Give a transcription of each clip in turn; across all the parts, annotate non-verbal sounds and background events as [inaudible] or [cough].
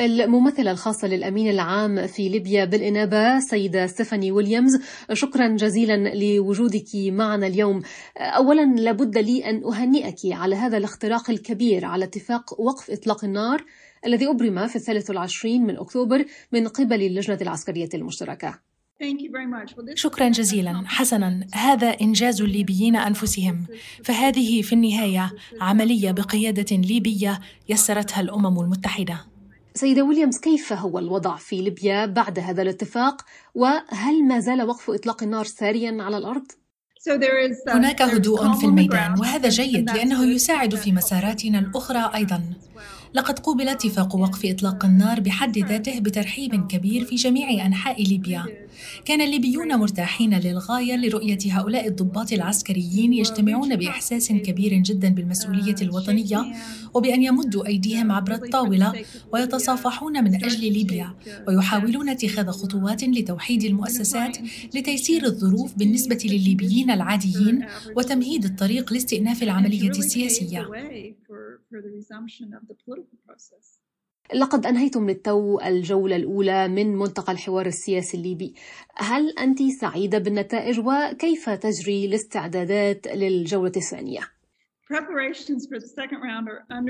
الممثلة الخاصة للأمين العام في ليبيا بالإنابة سيدة ستيفاني ويليامز شكرا جزيلا لوجودك معنا اليوم. أولا لابد لي أن أهنئك على هذا الاختراق الكبير على اتفاق وقف إطلاق النار الذي أبرم في الثالث والعشرين من أكتوبر من قبل اللجنة العسكرية المشتركة. شكرا جزيلا. حسنا. هذا إنجاز الليبيين أنفسهم. فهذه في النهاية عملية بقيادة ليبية يسرتها الأمم المتحدة. سيدة ويليامز كيف هو الوضع في ليبيا بعد هذا الاتفاق؟ وهل ما زال وقف إطلاق النار ساريا على الأرض؟ uh, هناك هدوء في الميدان وهذا جيد لأنه يساعد في مساراتنا الأخرى أيضا. لقد قوبل اتفاق وقف إطلاق النار بحد ذاته بترحيب كبير في جميع أنحاء ليبيا. كان الليبيون مرتاحين للغاية لرؤية هؤلاء الضباط العسكريين يجتمعون بإحساس كبير جدا بالمسؤولية الوطنية وبأن يمدوا أيديهم عبر الطاولة ويتصافحون من أجل ليبيا ويحاولون اتخاذ خطوات لتوحيد المؤسسات لتيسير الظروف بالنسبة للليبيين العاديين وتمهيد الطريق لاستئناف العملية السياسية. لقد أنهيتم للتو الجولة الأولى من ملتقى الحوار السياسي الليبي. هل أنت سعيدة بالنتائج؟ وكيف تجري الاستعدادات للجولة الثانية؟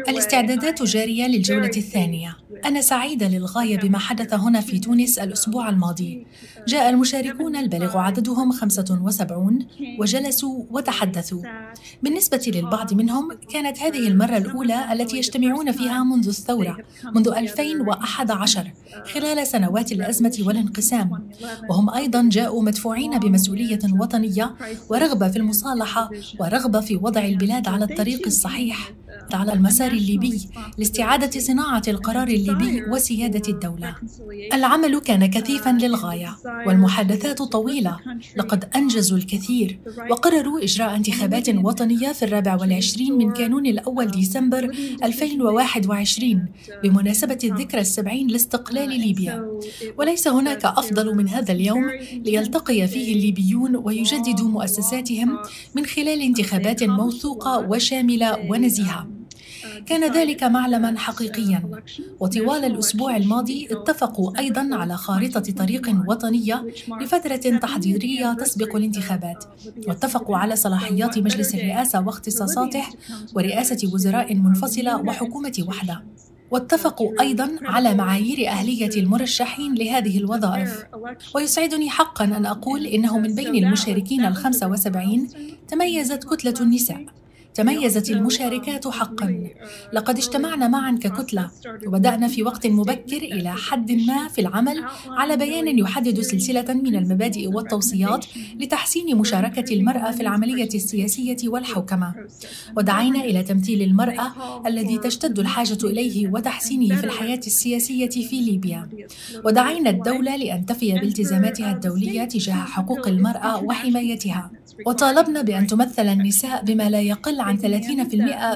الاستعدادات جارية للجولة الثانية. أنا سعيدة للغاية بما حدث هنا في تونس الأسبوع الماضي. جاء المشاركون البالغ عددهم 75 وجلسوا وتحدثوا. بالنسبة للبعض منهم كانت هذه المرة الأولى التي يجتمعون فيها منذ الثورة منذ 2011 خلال سنوات الأزمة والانقسام. وهم أيضا جاءوا مدفوعين بمسؤولية وطنية ورغبة في المصالحة ورغبة في وضع البلاد على الطريق الصحيح. على المسار الليبي لاستعادة صناعة القرار الليبي وسيادة الدولة. العمل كان كثيفا للغاية والمحادثات طويلة. لقد أنجزوا الكثير وقرروا إجراء انتخابات وطنية في الرابع والعشرين من كانون الأول ديسمبر 2021 بمناسبة الذكرى السبعين لاستقلال ليبيا. وليس هناك أفضل من هذا اليوم ليلتقي فيه الليبيون ويجددوا مؤسساتهم من خلال انتخابات موثوقة وشاملة ونزيهة. كان ذلك معلما حقيقيا. وطوال الأسبوع الماضي اتفقوا أيضا على خارطة طريق وطنية لفترة تحضيرية تسبق الانتخابات. واتفقوا على صلاحيات مجلس الرئاسة واختصاصاته ورئاسة وزراء منفصلة وحكومة وحدة. واتفقوا أيضا على معايير أهلية المرشحين لهذه الوظائف. ويسعدني حقا أن أقول إنه من بين المشاركين الخمسة وسبعين تميزت كتلة النساء. تميزت المشاركات حقا. لقد اجتمعنا معا ككتلة وبدأنا في وقت مبكر إلى حد ما في العمل على بيان يحدد سلسلة من المبادئ والتوصيات لتحسين مشاركة المرأة في العملية السياسية والحوكمة. ودعينا إلى تمثيل المرأة الذي تشتد الحاجة إليه وتحسينه في الحياة السياسية في ليبيا. ودعينا الدولة لأن تفي بالتزاماتها الدولية تجاه حقوق المرأة وحمايتها. وطالبنا بأن تمثل النساء بما لا يقل عن 30%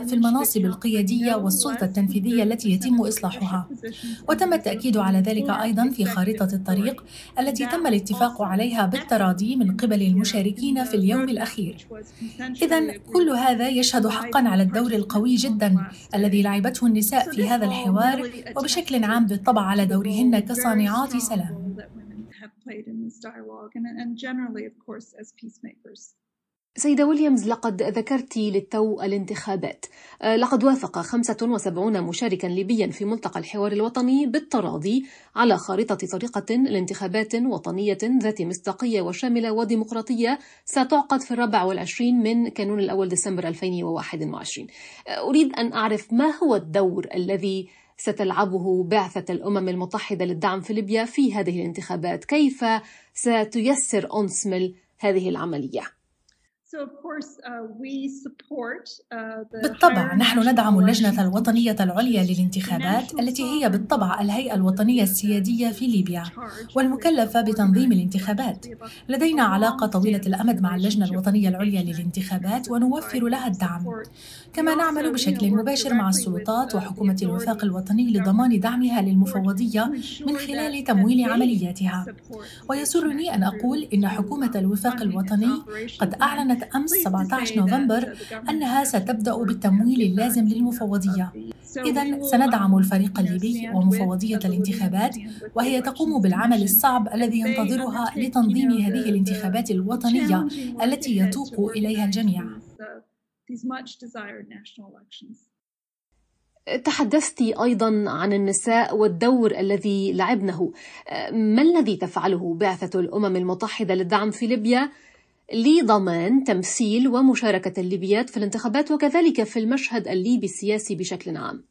في المناصب القيادية والسلطة التنفيذية التي يتم إصلاحها. وتم التأكيد على ذلك أيضا في خارطة الطريق التي تم الاتفاق عليها بالتراضي من قبل المشاركين في اليوم الأخير. إذا كل هذا يشهد حقا على الدور القوي جدا الذي لعبته النساء في هذا الحوار وبشكل عام بالطبع على دورهن كصانعات سلام. Played in this dialogue. And, and generally, of course, as peacemakers. سيدة ويليامز لقد ذكرت للتو الانتخابات. آه، لقد وافق 75 مشاركا ليبيا في ملتقى الحوار الوطني بالتراضي على خارطة طريقة لانتخابات وطنية ذات مصداقية وشاملة وديمقراطية ستعقد في الرابع والعشرين من كانون الأول ديسمبر 2021 آه، أريد أن أعرف ما هو الدور الذي ستلعبه بعثة الأمم المتحدة للدعم في ليبيا في هذه الانتخابات كيف ستيسر أونسمل هذه العملية؟ Uh, uh, بالطبع نحن ندعم اللجنة الوطنية العليا للانتخابات التي هي بالطبع الهيئة الوطنية السيادية في ليبيا والمكلفة بتنظيم الانتخابات. لدينا علاقة طويلة الأمد مع اللجنة الوطنية العليا للانتخابات ونوفر لها الدعم. كما نعمل بشكل مباشر مع السلطات وحكومة الوفاق الوطني لضمان دعمها للمفوضية من خلال تمويل عملياتها. ويسرني أن أقول إن حكومة الوفاق الوطني قد أعلنت أعلنت أمس 17 نوفمبر أنها ستبدأ بالتمويل اللازم للمفوضية. إذا سندعم الفريق الليبي ومفوضية الانتخابات وهي تقوم بالعمل الصعب الذي ينتظرها لتنظيم هذه الانتخابات الوطنية التي يتوق إليها الجميع. تحدثت أيضا عن النساء والدور الذي لعبنه. ما الذي تفعله بعثة الأمم المتحدة للدعم في ليبيا؟ لضمان تمثيل ومشاركة الليبيات في الانتخابات وكذلك في المشهد الليبي السياسي بشكل عام.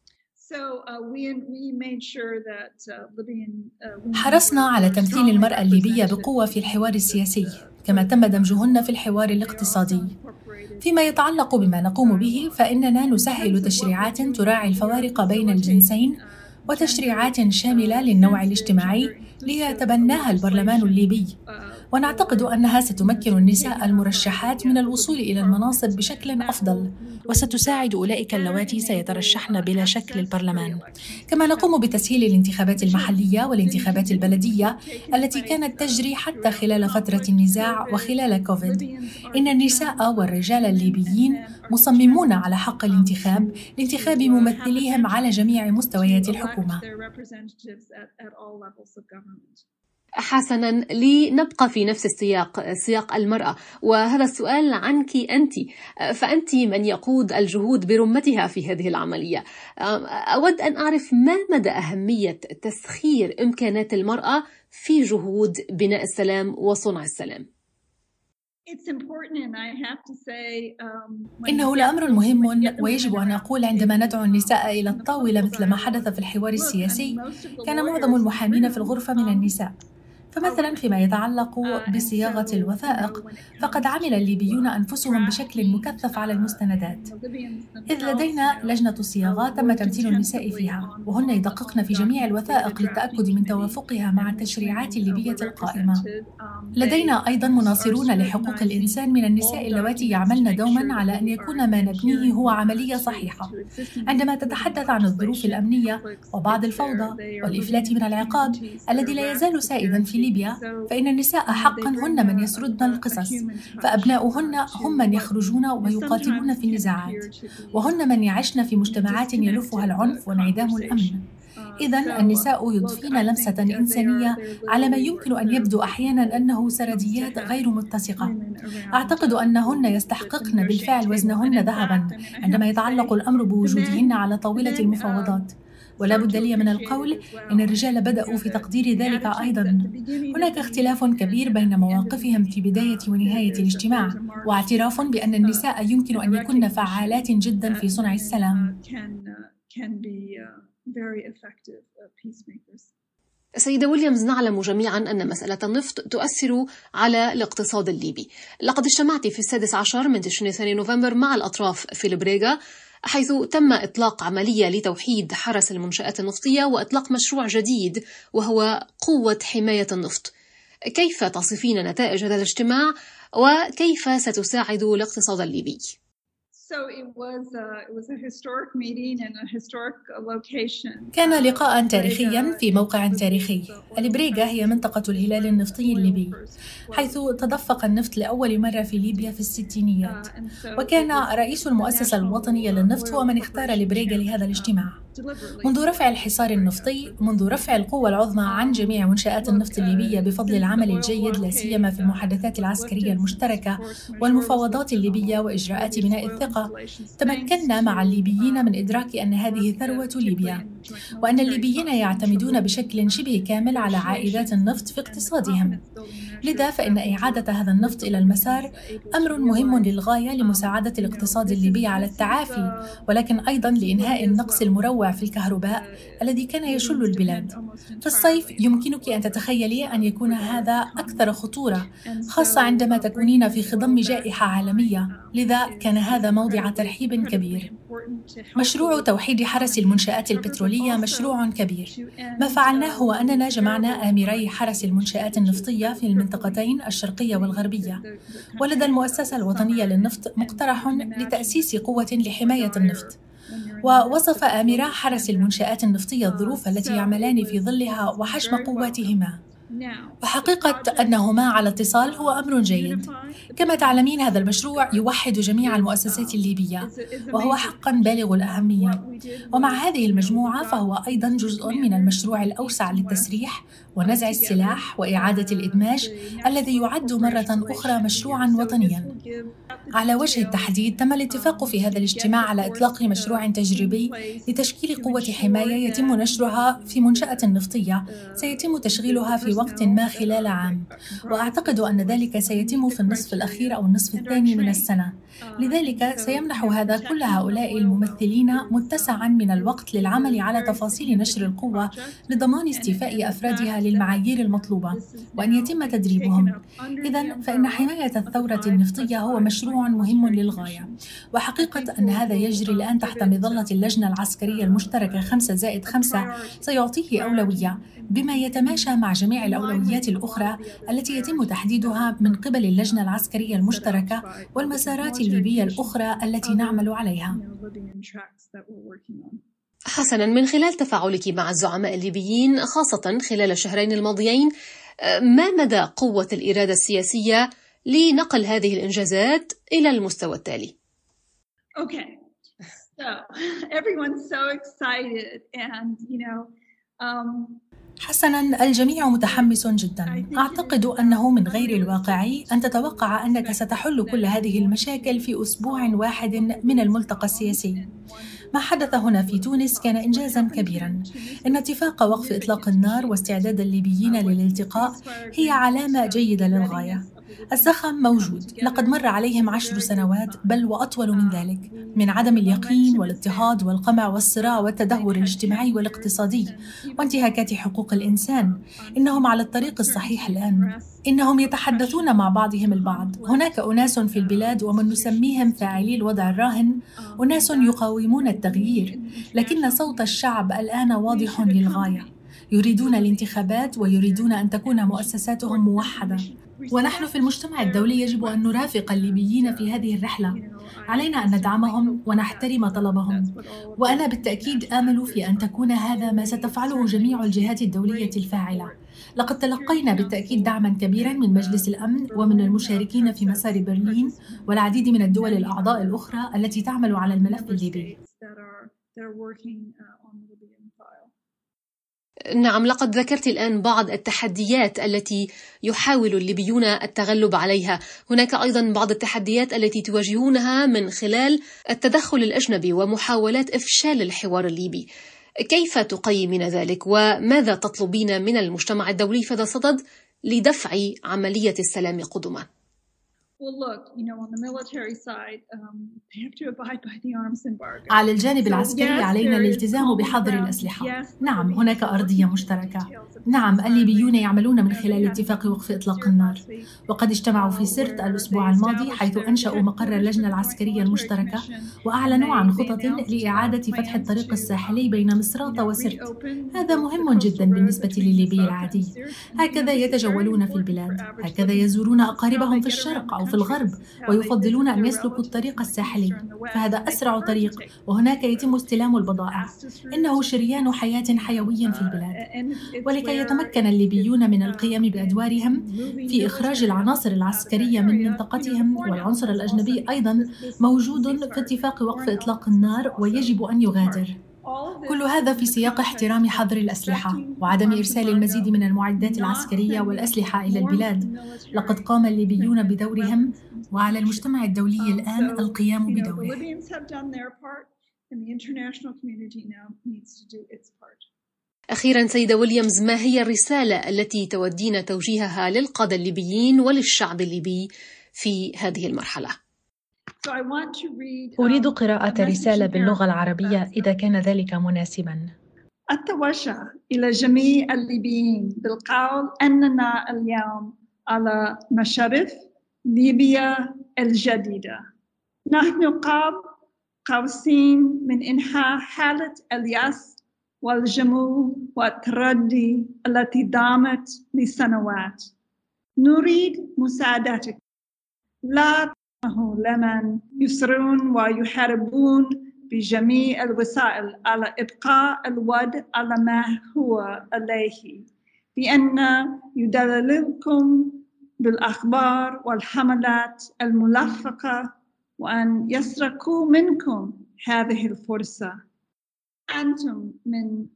حرصنا على تمثيل المرأة الليبية بقوة في الحوار السياسي كما تم دمجهن في الحوار الاقتصادي. فيما يتعلق بما نقوم به فإننا نسهل تشريعات تراعي الفوارق بين الجنسين وتشريعات شاملة للنوع الاجتماعي ليتبناها البرلمان الليبي. ونعتقد أنها ستمكن النساء المرشحات من الوصول إلى المناصب بشكل أفضل وستساعد أولئك اللواتي سيترشحن بلا شك للبرلمان. كما نقوم بتسهيل الانتخابات المحلية والانتخابات البلدية التي كانت تجري حتى خلال فترة النزاع وخلال كوفيد. إن النساء والرجال الليبيين مصممون على حق الانتخاب لانتخاب ممثليهم على جميع مستويات الحكومة. حسنا لنبقى في نفس السياق سياق المرأة. وهذا السؤال عنك أنت. فأنت من يقود الجهود برمتها في هذه العملية. أود أن أعرف ما مدى أهمية تسخير إمكانات المرأة في جهود بناء السلام وصنع السلام؟ إنه لأمر مهم ويجب أن أقول عندما ندعو النساء إلى الطاولة مثل ما حدث في الحوار السياسي كان معظم المحامين في الغرفة من النساء. فمثلا فيما يتعلق آه، بصياغة الوثائق فقد عمل الليبيون أنفسهم بشكل مكثف على المستندات. إذ لدينا لجنة الصياغة تم تمثيل النساء فيها وهن يدققن في جميع الوثائق للتأكد من توافقها مع التشريعات الليبية القائمة. لدينا أيضا مناصرون لحقوق الإنسان من النساء اللواتي يعملن دوما على أن يكون ما نبنيه هو عملية صحيحة. عندما تتحدث عن الظروف الأمنية وبعض الفوضى والإفلات من العقاب الذي لا يزال سائدا في ليبيا فإن النساء حقا هن من يسردن القصص فأبناؤهن هم من يخرجون ويقاتلون في النزاعات وهن من يعشن في مجتمعات يلفها العنف وانعدام الأمن إذا النساء يضفين لمسة إنسانية على ما يمكن أن يبدو أحيانا أنه سرديات غير متسقة. أعتقد أنهن يستحققن بالفعل وزنهن ذهبا عندما يتعلق الأمر بوجودهن على طاولة المفاوضات. ولا بد لي من القول إن الرجال بدأوا في تقدير ذلك أيضا. هناك اختلاف كبير بين مواقفهم في بداية ونهاية الاجتماع واعتراف بأن النساء يمكن أن يكن فعالات جدا في صنع السلام. سيدة ويليامز نعلم جميعا أن مسألة النفط تؤثر على الاقتصاد الليبي. لقد اجتمعت في السادس عشر من تشرين ثاني نوفمبر مع الأطراف في البريغا. حيث تم إطلاق عملية لتوحيد حرس المنشآت النفطية وإطلاق مشروع جديد وهو قوة حماية النفط. كيف تصفين نتائج هذا الاجتماع وكيف ستساعد الاقتصاد الليبي؟ كان لقاء تاريخيا في موقع تاريخي. البريغا هي منطقة الهلال النفطي الليبي حيث تدفق النفط لأول مرة في ليبيا في الستينيات. Uh, وكان رئيس المؤسسة الوطنية للنفط هو من اختار البريغا لهذا الاجتماع. منذ رفع الحصار النفطي منذ رفع القوة العظمى عن جميع منشآت النفط الليبية بفضل العمل الجيد لا سيما في المحادثات العسكرية المشتركة والمفاوضات الليبية وإجراءات بناء الثقة تمكنا مع الليبيين من إدراك أن هذه ثروة ليبيا. وأن الليبيين يعتمدون بشكل شبه كامل على عائدات النفط في اقتصادهم. لذا فإن إعادة هذا النفط إلى المسار أمر مهم للغاية لمساعدة الاقتصاد الليبي على التعافي ولكن أيضا لإنهاء النقص المروع في الكهرباء الذي كان يشل البلاد. في الصيف يمكنك أن تتخيلي أن يكون هذا أكثر خطورة خاصة عندما تكونين في خضم جائحة عالمية. لذا كان هذا موضع ترحيب كبير. مشروع توحيد حرس المنشآت البترولية مشروع كبير. ما فعلناه هو أننا جمعنا آمري حرس المنشآت النفطية في المنطقتين الشرقية والغربية. ولدى المؤسسة الوطنية للنفط مقترح لتأسيس قوة لحماية النفط. ووصف آمرا حرس المنشآت النفطية الظروف التي يعملان في ظلها وحجم قواتهما. وحقيقة أنهما على اتصال هو أمر جيد. كما تعلمين هذا المشروع يوحد جميع المؤسسات الليبية وهو حقا بالغ الأهمية. ومع هذه المجموعة فهو أيضا جزء من المشروع الأوسع للتسريح ونزع السلاح وإعادة الإدماج الذي يعد مرة أخرى مشروعا وطنيا. على وجه التحديد تم الاتفاق في هذا الاجتماع على إطلاق مشروع تجريبي لتشكيل قوة حماية يتم نشرها في منشأة نفطية. سيتم تشغيلها في وقت ما خلال عام. وأعتقد أن ذلك سيتم في النصف الأخير أو النصف الثاني من السنة. لذلك سيمنح هذا كل هؤلاء الممثلين متسعا من الوقت للعمل على تفاصيل نشر القوة لضمان استيفاء أفرادها للمعايير المطلوبة. وأن يتم تدريبهم. إذا فإن حماية الثورة النفطية هو مشروع مهم للغاية. وحقيقة أن هذا يجري الآن تحت مظلة اللجنة العسكرية المشتركة 5 زائد 5 سيعطيه أولوية بما يتماشى مع جميع الأولويات الأخرى التي يتم تحديدها من قبل اللجنة العسكرية المشتركة والمسارات الليبية الأخرى التي نعمل عليها. حسنا من خلال تفاعلك مع الزعماء الليبيين خاصة خلال الشهرين الماضيين ما مدى قوة الإرادة السياسية لنقل هذه الإنجازات إلى المستوى التالي؟ Okay. So [laughs] everyone's so excited and you know um, حسنا الجميع متحمس جدا. أعتقد أنه من غير الواقعي أن تتوقع أنك ستحل كل هذه المشاكل في أسبوع واحد من الملتقى السياسي. ما حدث هنا في تونس كان إنجازا كبيرا. إن اتفاق وقف إطلاق النار واستعداد الليبيين للالتقاء هي علامة جيدة للغاية. الزخم موجود. لقد مر عليهم عشر سنوات بل وأطول من ذلك من عدم اليقين والاضطهاد والقمع والصراع والتدهور الاجتماعي والاقتصادي وانتهاكات حقوق الإنسان. إنهم على الطريق الصحيح الآن. إنهم يتحدثون مع بعضهم البعض. هناك أناس في البلاد ومن نسميهم فاعلي الوضع الراهن أناس يقاومون التغيير. لكن صوت الشعب الآن واضح للغاية. يريدون الانتخابات ويريدون أن تكون مؤسساتهم موحدة. ونحن في المجتمع الدولي يجب أن نرافق الليبيين في هذه الرحلة. علينا أن ندعمهم ونحترم طلبهم. وأنا بالتأكيد آمل في أن تكون هذا ما ستفعله جميع الجهات الدولية الفاعلة. لقد تلقينا بالتأكيد دعما كبيرا من مجلس الأمن ومن المشاركين في مسار برلين والعديد من الدول الأعضاء الأخرى التي تعمل على الملف الليبي. نعم لقد ذكرت الآن بعض التحديات التي يحاول الليبيون التغلب عليها. هناك أيضا بعض التحديات التي تواجهونها من خلال التدخل الأجنبي ومحاولات إفشال الحوار الليبي. كيف تقيمين ذلك؟ وماذا تطلبين من المجتمع الدولي في هذا الصدد لدفع عملية السلام قدما؟ [laughs] على الجانب العسكري علينا الالتزام بحظر الأسلحة. نعم، هناك أرضية مشتركة. نعم، الليبيون يعملون من خلال اتفاق وقف إطلاق النار. وقد اجتمعوا في سرت الأسبوع الماضي حيث أنشأوا مقر اللجنة العسكرية المشتركة وأعلنوا عن خطط لإعادة فتح الطريق الساحلي بين مصراتة وسرت. هذا مهم جدا بالنسبة للليبي العادي. هكذا يتجولون في البلاد، هكذا يزورون أقاربهم في الشرق أو في الغرب ويفضلون أن يسلكوا الطريق الساحلي فهذا أسرع طريق وهناك يتم استلام البضائع. إنه شريان حياة حيوي في البلاد. ولكي يتمكن الليبيون من القيام بأدوارهم في إخراج العناصر العسكرية من منطقتهم والعنصر الأجنبي أيضا موجود في اتفاق وقف إطلاق النار ويجب أن يغادر. كل هذا في سياق احترام حظر الأسلحة وعدم إرسال المزيد من المعدات العسكرية والأسلحة إلى البلاد لقد قام الليبيون بدورهم وعلى المجتمع الدولي الآن القيام بدوره أخيرا سيدة ويليامز ما هي الرسالة التي تودين توجيهها للقادة الليبيين وللشعب الليبي في هذه المرحلة؟ أريد um, قراءة رسالة باللغة العربية إذا كان ذلك مناسبا. التوجه إلى جميع الليبيين بالقول أننا اليوم على مشارف ليبيا الجديدة. نحن قاب قوسين من إنهاء حالة اليأس والجمود والتردي التي دامت لسنوات. نريد مساعدتك. لا لمن يصرون ويحاربون بجميع الوسائل على إبقاء الوضع على ما هو عليه بأن يدللكم بالأخبار والحملات الملفقة وأن يسرقوا منكم هذه الفرصة. أنتم من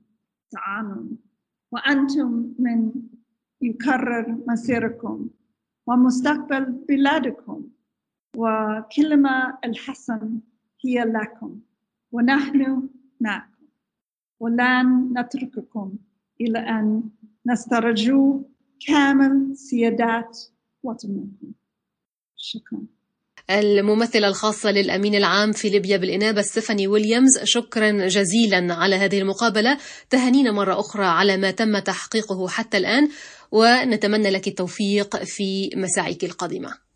تعانون وأنتم من يكرر مسيركم ومستقبل بلادكم. وكلمة الحسن هي لكم ونحن معكم. ولن نترككم إلى أن نسترجوا كامل سيادات وطنكم. شكرا. الممثلة الخاصة للأمين العام في ليبيا بالإنابة ستيفاني ويليامز شكرا جزيلا على هذه المقابلة. تهانينا مرة أخرى على ما تم تحقيقه حتى الآن ونتمنى لك التوفيق في مساعيك القادمة.